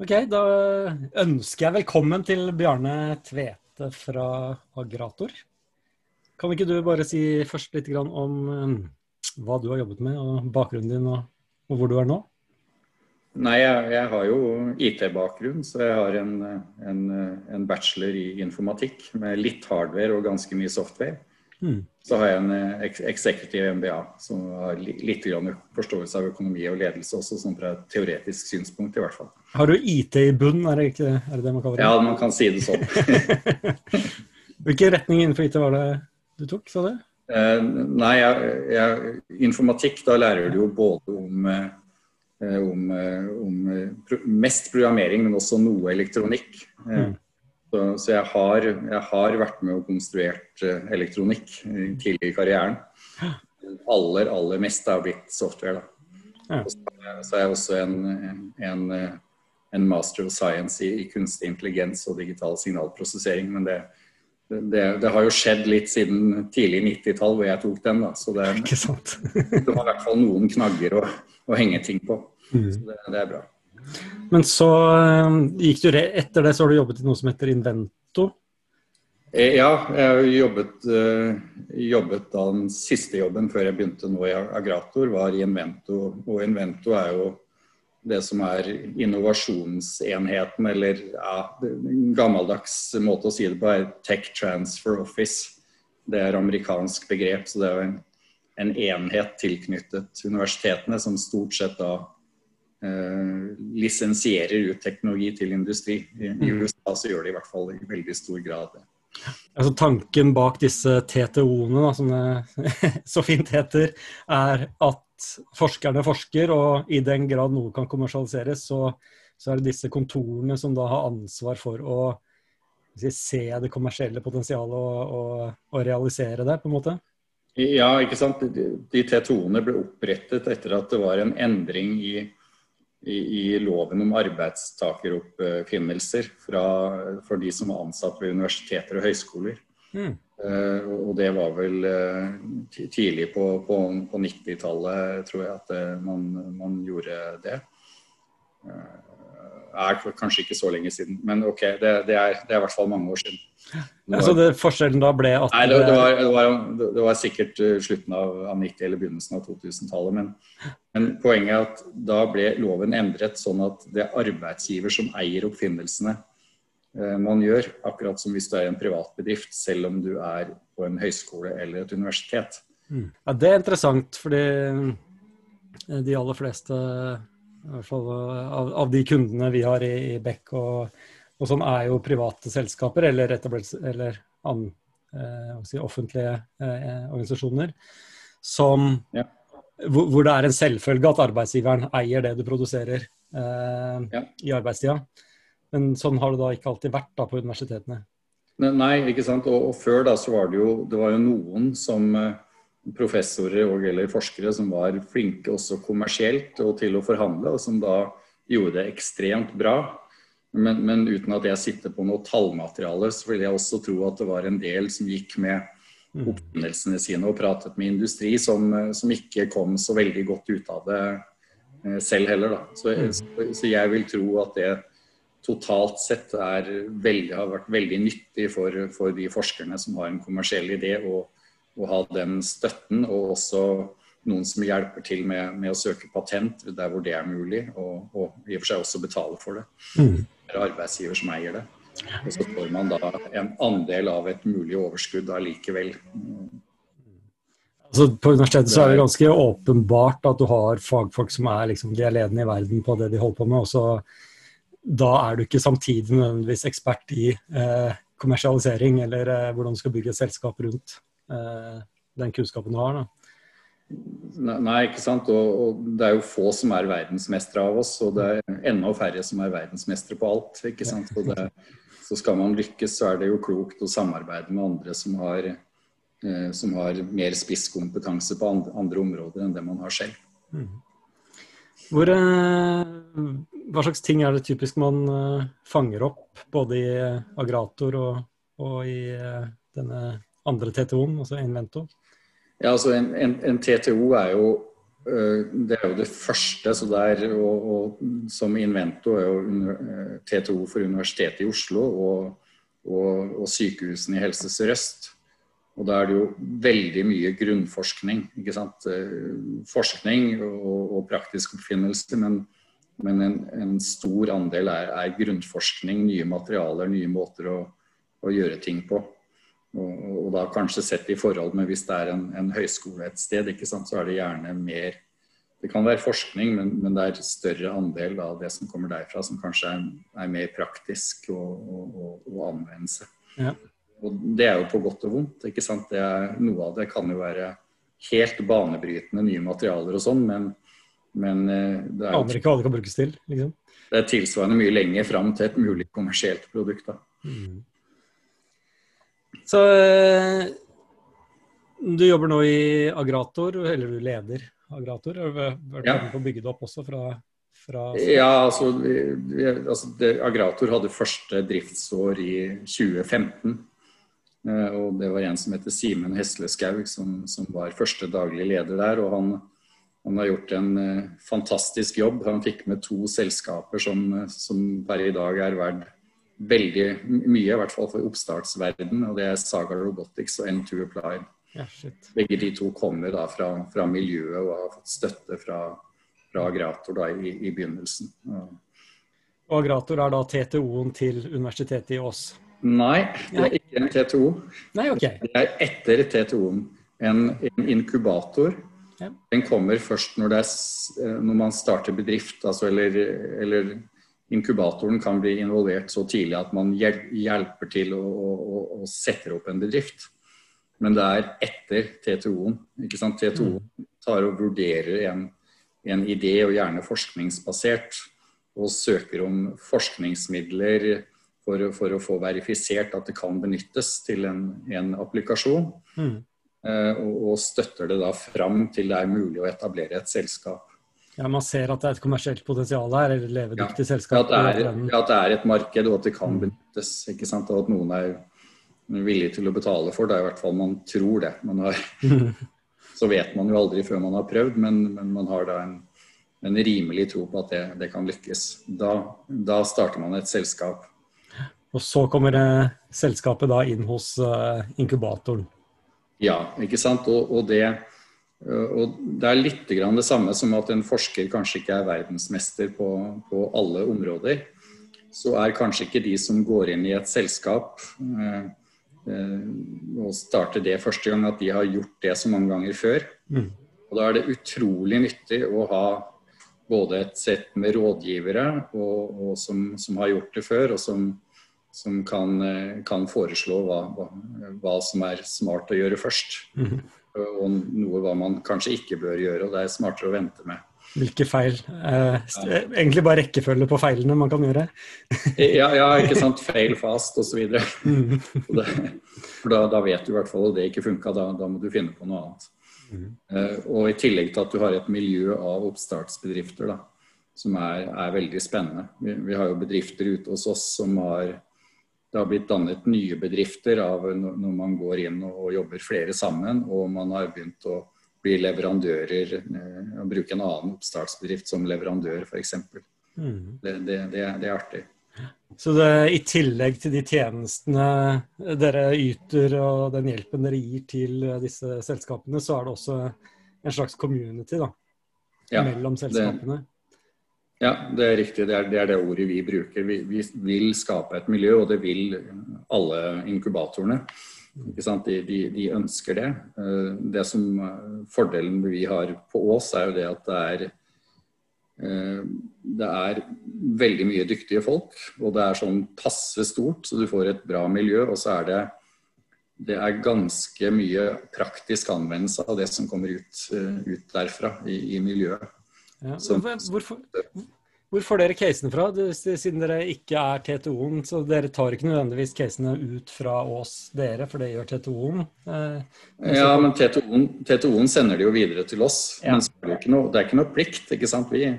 Ok, da ønsker jeg velkommen til Bjarne Tvete fra Agrator. Kan ikke du bare si først litt om um, hva du har jobbet med, og bakgrunnen din, og, hvor du er nå? Nei, jeg, jeg har jo IT-bakgrunn, så jeg har en, en, en, bachelor i informatikk med litt hardware og ganske mye software. Mm. Så har jeg en eksekutiv MBA som har litt forståelse av økonomi og ledelse også, sånn fra et teoretisk synspunkt i hvert fall. Har du IT i bunn, er det, ikke, er det det man kaller det? Ja, man kan si det sånn. Hvilken retning innenfor IT var det du tok, sa du? Eh, nei, jeg, jeg, informatikk, da lærer du jo både om, eh, om, eh, om, mest programmering, men også noe elektronikk. Mm. Så, så jeg, har, jeg, har, vært med og konstruert uh, elektronikk tidlig i karrieren. Aller, aller mest har blitt software. da. Så, så er jeg også en, en, en, master of science i, i, kunstig intelligens og digital signalprosessering. Men det, det, det har jo skjedd litt siden tidlig 90-tall hvor jeg tok den. da. Så det, det var i hvert fall noen knagger å, å henge ting på. Mm. Så det, det er bra. Men så eh, gikk du etter det så har du jobbet i noe som heter Invento? Eh, ja, jeg jobbet, eh, jobbet da den siste jobben før jeg begynte nå i Agrator, var i Invento. Og Invento er jo det som er innovasjonsenheten, eller ja, en gammeldags måte å si det på, er Tech Transfer Office. Det er amerikansk begrep, så det er en, en enhet tilknyttet universitetene som stort sett da lisensierer ut teknologi til industri. I, I, mm. USA så gjør de i hvert fall i veldig stor grad det. Altså Tanken bak disse TTO-ene, som det så fint heter, er at forskerne forsker, og i den grad noe kan kommersialiseres, så, så er det disse kontorene som da har ansvar for å si, se det kommersielle potensialet og, og, og, realisere det, på en måte? Ja, ikke sant. De, de TTO-ene ble opprettet etter at det var en endring i i, i, loven om arbeidstakeroppfinnelser fra, for de som var ansatt ved universiteter og høyskoler. Mm. Uh, og det var vel uh, tidlig på, på, på 90-tallet, tror jeg, at uh, man, man, gjorde det. Er kanskje ikke så lenge siden, men ok, det, det, er, det er i hvert fall mange år siden. Ja, så det, forskjellen da ble at Nei, det, var, det, var, det var, sikkert eh, slutten av, av 90- eller begynnelsen av 2000-tallet. Men, men, poenget er at da ble loven endret sånn at det er arbeidsgiver som eier oppfinnelsene eh, man gjør. Akkurat som hvis du er i en privat bedrift, selv om du er på en høyskole eller et universitet. Mm. Ja, Det er interessant, fordi eh, de aller fleste i hvert fall av, av de kundene vi har i, i Beck og og som er jo private selskaper eller, eller an, eh, si, offentlige eh, organisasjoner, som, ja. hvor, hvor, det er en selvfølge at arbeidsgiveren eier det du produserer eh, ja. i arbeidstida. Men sånn har det da ikke alltid vært da på universitetene. Nei, ikke sant. Og, og, før da så var det jo, det var jo noen som eh, professorer og eller forskere som var flinke også kommersielt og til å forhandle, og som da gjorde det ekstremt bra. Men, men, uten at jeg sitter på noe tallmateriale, så vil jeg også tro at det var en del som gikk med mm. oppfinnelsene sine og pratet med industri som, som, ikke kom så veldig godt ut av det eh, selv heller. Da. Så, mm. så, så jeg vil tro at det totalt sett veldig, har vært veldig nyttig for, for, de forskerne som har en kommersiell idé, å, å ha den støtten. Og også noen som hjelper til med, med, å søke patent der hvor det er mulig, og, og i og for seg også betale for det. Mm er arbeidsgiver som eier det. Og så får man da en andel av et mulig overskudd allikevel. Altså, på universitetet så er det ganske åpenbart at du har fagfolk som er, liksom, de er ledende i verden på det de holder på med. og så Da er du ikke samtidig nødvendigvis ekspert i eh, kommersialisering eller eh, hvordan du skal bygge et selskap rundt den kunnskapen du har. da. Nei, ikke sant. Og, og, det er jo få som er verdensmestere av oss, og det er enda færre som er verdensmestere på alt. ikke sant. Det, så skal man lykkes, så er det jo klokt å samarbeide med andre som har, eh, som har mer spisskompetanse på andre, andre, områder enn det man har selv. Mm. Hvor, eh, hva slags ting er det typisk man eh, fanger opp, både i Agrator og, og i eh, denne andre TTO-en, altså Invento? Ja, altså en, en, en, TTO er jo det er jo det første. så der, og, og Som Invento er jo TTO for Universitetet i Oslo og, og, og sykehusene i Helse Sør-Øst. Og da er det jo veldig mye grunnforskning. ikke sant? Forskning og, og praktisk oppfinnelse, men, men en, en, stor andel er, er, grunnforskning, nye materialer, nye måter å, å gjøre ting på. Og, og, da kanskje sett i forhold med hvis det er en, en høyskole et sted, ikke sant, så er det gjerne mer Det kan være forskning, men, men det er større andel av det som kommer derfra, som kanskje er, er mer praktisk å anvendelse. Ja. Og det er jo på godt og vondt. ikke sant? Er, noe av det kan jo være helt banebrytende nye materialer og sånn, men, men eh, det er Aner ikke hva det kan brukes til? liksom? Det er tilsvarende mye lenger fram til et mulig kommersielt produkt. da. Mm. Så eh, du jobber nå i Agrator, eller du leder Agrator. Har du vært ja. på å bygge det opp også fra, fra Ja, altså, vi, vi, altså det, Agrator hadde første driftsår i 2015. Eh, og det var en som heter Simen Hesleskaug, som, som, var første daglig leder der. og han, han har gjort en uh, fantastisk jobb. Han fikk med to selskaper som, som per i dag er verdt veldig mye, i hvert fall for oppstartsverden, og det er Saga Robotics og N2 Applied. Ja, Begge de to kommer da fra, fra, miljøet og har fått støtte fra, fra Agrator da i, i begynnelsen. Ja. Og Agrator er da TTO-en til Universitetet i Ås? Nei, det er ikke en TTO. Nei, ok. Det er etter TTO-en. En, en, inkubator. Ja. Den kommer først når, er, når, man starter bedrift, altså, eller, eller inkubatoren kan bli involvert så tidlig at man hjelper til å, å, å sette opp en bedrift. Men det er etter TTO-en. ikke sant? TTO mm. tar og vurderer en, en idé, og gjerne forskningsbasert, og søker om forskningsmidler for, for, å få verifisert at det kan benyttes til en, en applikasjon. Mm. Eh, og, og, støtter det da fram til det er mulig å etablere et selskap. Ja, Man ser at det er et kommersielt potensial her, eller levedyktig ja, selskap? At det, er, at det er et marked, og at det kan mm. benyttes. ikke sant, Og at noen er villig til å betale for det. er i hvert fall man tror det. Man har, så vet man jo aldri før man har prøvd, men, men man har da en, en, rimelig tro på at det, det kan lykkes. Da, da, starter man et selskap. Og så kommer det, selskapet da inn hos uh, inkubatoren? Ja, ikke sant. Og, og det og Det er litt det samme som at en forsker kanskje ikke er verdensmester på, på, alle områder. Så er kanskje ikke de som går inn i et selskap eh, eh, og starter det første gang, at de har gjort det så mange ganger før. Mm. Og Da er det utrolig nyttig å ha både et sett med rådgivere og, og som, som, har gjort det før, og som, som kan, eh, kan, foreslå hva, hva, hva, som er smart å gjøre først. Mm og noe hva man kanskje ikke bør gjøre. og Det er smartere å vente med. Hvilke feil? Eh, egentlig bare rekkefølge på feilene man kan gjøre? ja, ja, ikke sant. Fail fast osv. Mm. For da, da, vet du i hvert fall at det ikke funka. Da, da, må du finne på noe annet. Mm. Eh, og i tillegg til at du har et miljø av oppstartsbedrifter da, som er, er veldig spennende. Vi, vi, har jo bedrifter ute hos oss som har det har blitt dannet nye bedrifter av når man går inn og jobber flere sammen, og man har begynt å bli leverandører, å eh, bruke en annen oppstartsbedrift som leverandør f.eks. Mm. Det, det, det, det er artig. Så det, i tillegg til de tjenestene dere yter og den hjelpen dere gir til disse selskapene, så er det også en slags community da, ja, mellom selskapene? Ja, det er riktig. Det er, det er, det ordet vi bruker. Vi, vi, vil skape et miljø, og det vil alle inkubatorene. De, de, de, ønsker det. Eh, det som eh, Fordelen vi har på Ås, er jo det at det er eh, det er veldig mye dyktige folk, og det er sånn passe stort, så du får et bra miljø. Og så er det, det er ganske mye praktisk anvendelse av det som kommer ut, ut derfra i, i miljøet. Ja. Hvorfor, hvor får dere casene fra, siden dere ikke er TTO-en? Så dere tar ikke nødvendigvis casene ut fra oss, dere, for det gjør TTO-en? Eh, ja, men TTO-en sender de jo videre til oss. Ja. Men det er, noe, det er, ikke noe, plikt, ikke sant. Vi,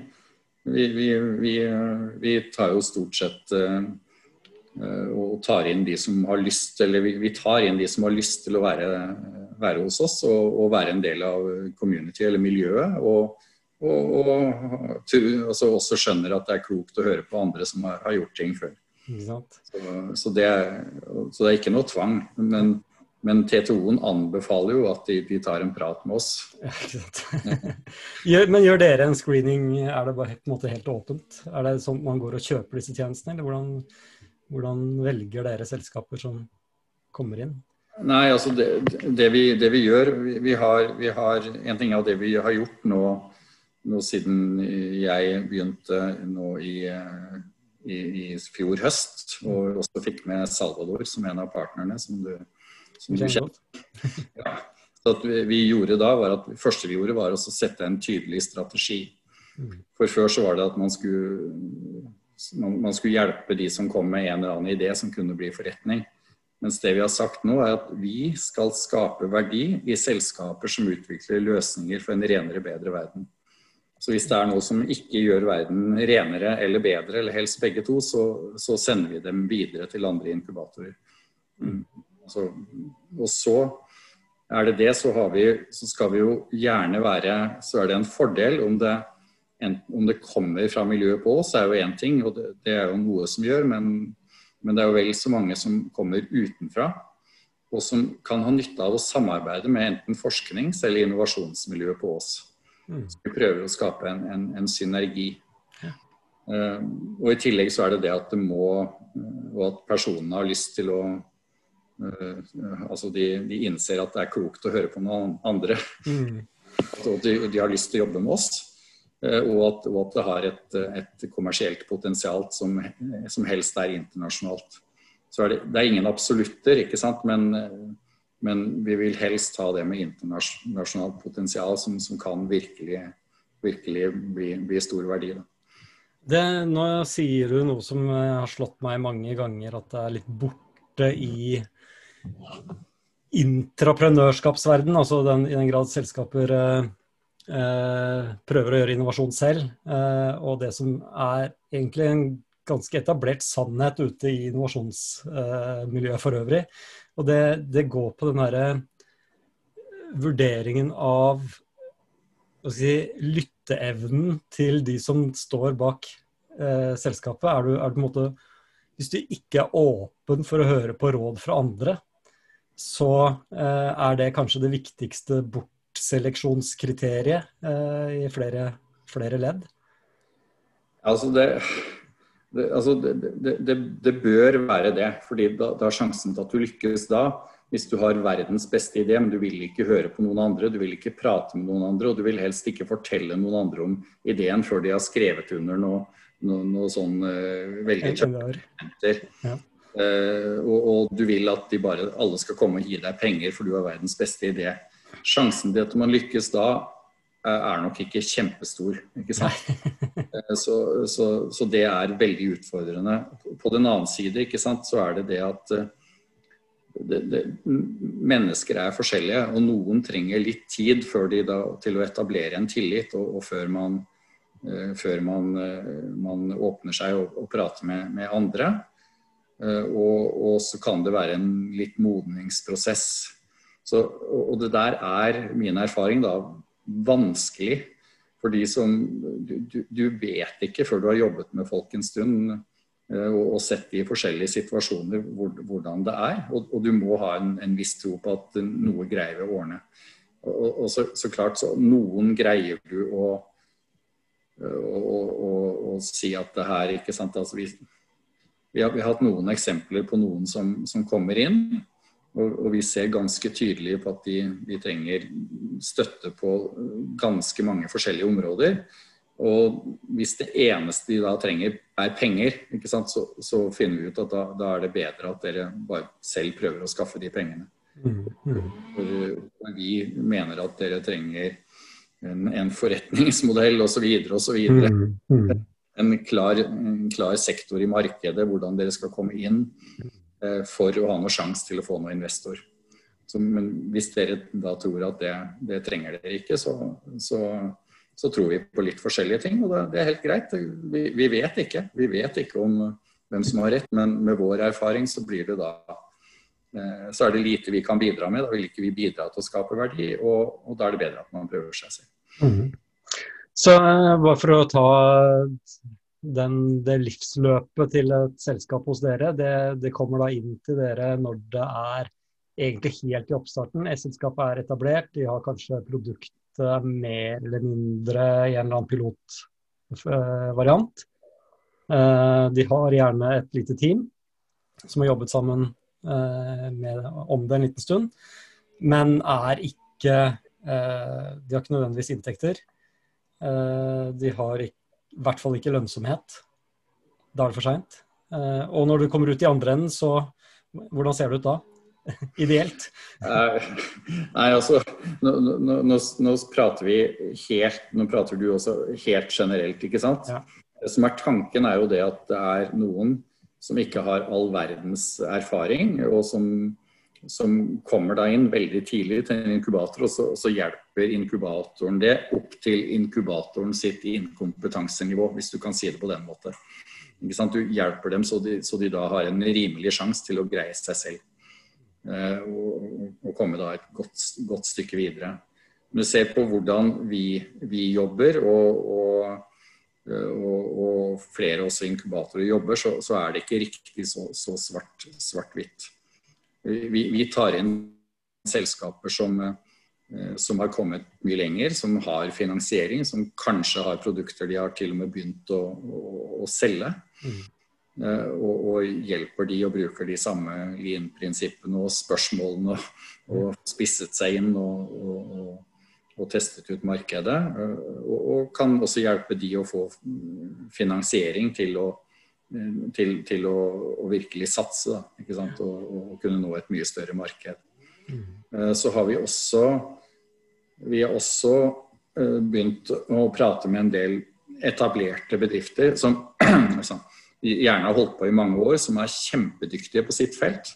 vi, vi, vi tar jo stort sett uh, og tar inn de som har lyst eller vi, vi tar inn de som har lyst til å være, være hos oss og, og, være en del av community eller miljøet. Og, og, og altså også skjønner at det er klokt å høre på andre som har, har gjort ting før. Så, så, det er, så, det er, ikke noe tvang. Men, men TTO-en anbefaler jo at de, de, tar en prat med oss. Ja, men gjør dere en screening, er det bare på en måte helt åpent? Er det sånn man går og kjøper disse tjenestene, eller hvordan, hvordan velger dere selskaper som kommer inn? Nei, altså det, det, vi, det vi, gjør vi, vi, har, vi, har, En ting av det vi har gjort nå, nå siden jeg begynte nå i i, i, fjor høst, og også fikk med Salvador som en av partnerne som du, som du kjenner. Ja. Så at vi, vi, gjorde da var at Det første vi gjorde, var å sette en tydelig strategi. Mm. For før så var det at man skulle, man, man skulle hjelpe de som kom med en eller annen idé som kunne bli forretning. Mens det vi har sagt nå, er at vi skal skape verdi i selskaper som utvikler løsninger for en renere, bedre verden. Så hvis det er noe som ikke gjør verden renere eller bedre, eller helst begge to, så, så sender vi dem videre til andre inkubatorer. Mm. Så, og så er det det, så, vi, så, skal vi jo gjerne være Så er det en fordel om det, en, om det kommer fra miljøet på oss, er jo én ting, og det, det, er jo noe som gjør, men, men det er jo vel så mange som kommer utenfra. Og som kan ha nytte av å samarbeide med enten forsknings- eller innovasjonsmiljøet på oss. Mm. Så vi prøver å skape en, en, en synergi. Ja. Uh, og I tillegg så er det det at det må uh, Og at personene har lyst til å uh, Altså de, de, innser at det er klokt å høre på noen andre. Mm. og de, de, har lyst til å jobbe med oss. Og at, og, at, det har et, et kommersielt potensial som, som, helst er internasjonalt. Så er det, det er ingen absolutter, ikke sant. Men men vi vil helst ha det med internasjonalt potensial som, som kan virkelig, virkelig bli, bli, stor verdi. Det, nå sier du noe som har slått meg mange ganger, at det er litt borte i intraprenørskapsverden, altså den, i den grad selskaper eh, eh, prøver å gjøre innovasjon selv. Eh, og det som er egentlig en ganske etablert sannhet ute i innovasjonsmiljøet for øvrig, og det, det går på den derre vurderingen av si, lytteevnen til de som står bak eh, selskapet. Er du, er du måte, hvis du ikke er åpen for å høre på råd fra andre, så eh, er det kanskje det viktigste bortseleksjonskriteriet eh, i flere, flere ledd. Altså det, det, altså det, det, det, bør være det, fordi da, da, er sjansen til at du lykkes da. Hvis du har verdens beste idé, men du vil ikke høre på noen andre, du vil ikke prate med noen andre, og du vil helst ikke fortelle noen andre om ideen før de har skrevet under noe, noe, noe sånn uh, veldig. Ja. Uh, og, og, du vil at de bare, alle skal komme og gi deg penger for du har verdens beste idé. Sjansen til at man lykkes da, er nok ikke kjempestor. ikke sant? Eh, så, så, så, det er veldig utfordrende. På den annen side ikke sant, så er det det at eh, det, det, mennesker er forskjellige, og noen trenger litt tid da, til å etablere en tillit, og, og før, man, før man, man, åpner seg og, og prater med, med andre. Og, og, så kan det være en litt modningsprosess. Så, og det der er min erfaring, da, vanskelig. For de som du, du, vet ikke før du har jobbet med folk en stund eh, og, og sett de i forskjellige situasjoner hvor, hvordan det er. Og, og, du må ha en, en viss tro på at noe greier vi å ordne. Og, og så, så, klart, så noen greier du å, å, å, å si at det her ikke sant, altså vi, vi, har, vi, har, hatt noen eksempler på noen som, som kommer inn og, vi ser ganske tydelig på at de, de, trenger støtte på ganske mange forskjellige områder. Og hvis det eneste de da trenger er penger, så, så, finner vi ut at da, da, er det bedre at dere bare selv prøver å skaffe de pengene. Mm, mm. For, vi mener at dere trenger en, en forretningsmodell osv. osv. Mm. En, klar, en klar sektor i markedet, hvordan dere skal komme inn. Eh, for å ha noe sjanse til å få noen investor. Så, men hvis dere da tror at det, det trenger dere ikke, så, så, så, tror vi på litt forskjellige ting. Og det, er helt greit. Vi, vi, vet ikke. Vi vet ikke om, hvem som har rett, men med vår erfaring så blir det da eh, så er det lite vi kan bidra med. Da vil ikke vi bidra til å skape verdi, og, og da er det bedre at man prøver seg selv. Mm. Så eh, bare for å ta den, det livsløpet til et selskap hos dere, det, det, kommer da inn til dere når det er egentlig helt i oppstarten. S-selskapet er etablert, de har kanskje produktet mer eller mindre i en eller annen pilotvariant. Eh, de har gjerne et lite team som har jobbet sammen eh, med, om det en liten stund, men er ikke eh, De har ikke nødvendigvis inntekter. De har i hvert fall ikke lønnsomhet. Da er det for seint. Og når du kommer ut i andre enden, så hvordan ser det ut da? Ideelt? Nei, altså nå, nå, nå, nå, prater vi helt Nå prater du også helt generelt, ikke sant? Ja. Det som er tanken, er jo det at det er noen som ikke har all verdens erfaring, og som, som kommer da inn veldig tidlig til en inkubator, og så, og så, hjelper inkubatoren det opp til inkubatoren sitt inkompetansenivå, hvis du kan si det på den måten. Du hjelper dem så de, så de, da har en rimelig sjanse til å greie seg selv. Eh, og, komme da et godt, godt stykke videre. Men du ser på hvordan vi, vi jobber, Eh, og, og, flere også inkubatorer jobber, så, så, er det ikke riktig så, så svart-hvitt. Svart vi, vi, tar inn selskaper som, eh, som, har kommet mye lenger, som har finansiering, som kanskje har produkter de har til og med begynt å, å, å selge. Mm. Eh, og, og, hjelper de og bruker de samme lean-prinsippene og spørsmålene og, og, spisset seg inn og, og og testet ut markedet. Eh, og, kan også hjelpe de å få finansiering til å, til, til å, å virkelig satse. Da, og, og, kunne nå et mye større marked. Mm. Eh, så har vi også, vi har også begynt å prate med en del etablerte bedrifter som gjerne har holdt på i mange år, som er kjempedyktige på sitt felt.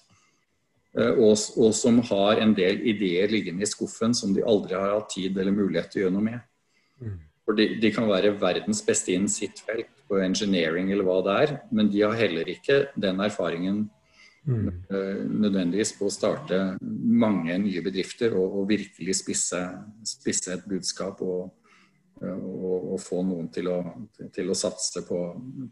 Eh, og, og, som har en del ideer liggende i skuffen som de aldri har hatt tid eller mulighet til å gjøre noe med. Mm. For de, de, kan være verdens beste innen sitt felt, på engineering eller hva det er, men de har heller ikke den erfaringen mm. uh, nødvendigvis på å starte mange nye bedrifter og, og virkelig spisse, spisse, et budskap og, og, og, få noen til å, til å satse på,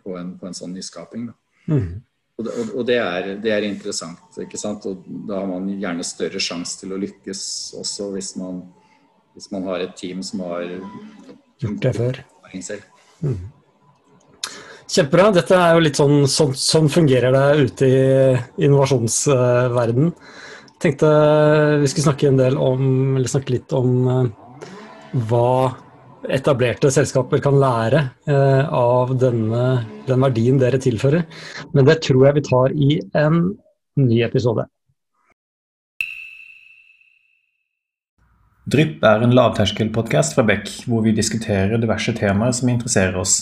på, en, på, en, sånn nyskaping. Mm. Og, det, er, det, er, interessant. ikke sant? Og da har man gjerne større sjanse til å lykkes også hvis man, hvis man har et team som har gjort det før. Mm. Kjempebra. Dette er jo litt sånn, sånn, sånn fungerer det ute i innovasjonsverden. Tenkte vi skulle snakke en del om, eller snakke litt om uh, hva etablerte selskaper kan lære eh, av denne, den verdien dere tilfører. Men det tror jeg vi tar i en ny episode. Drypp er en lavterskelpodkast fra Beck, hvor vi diskuterer diverse temaer som interesserer oss.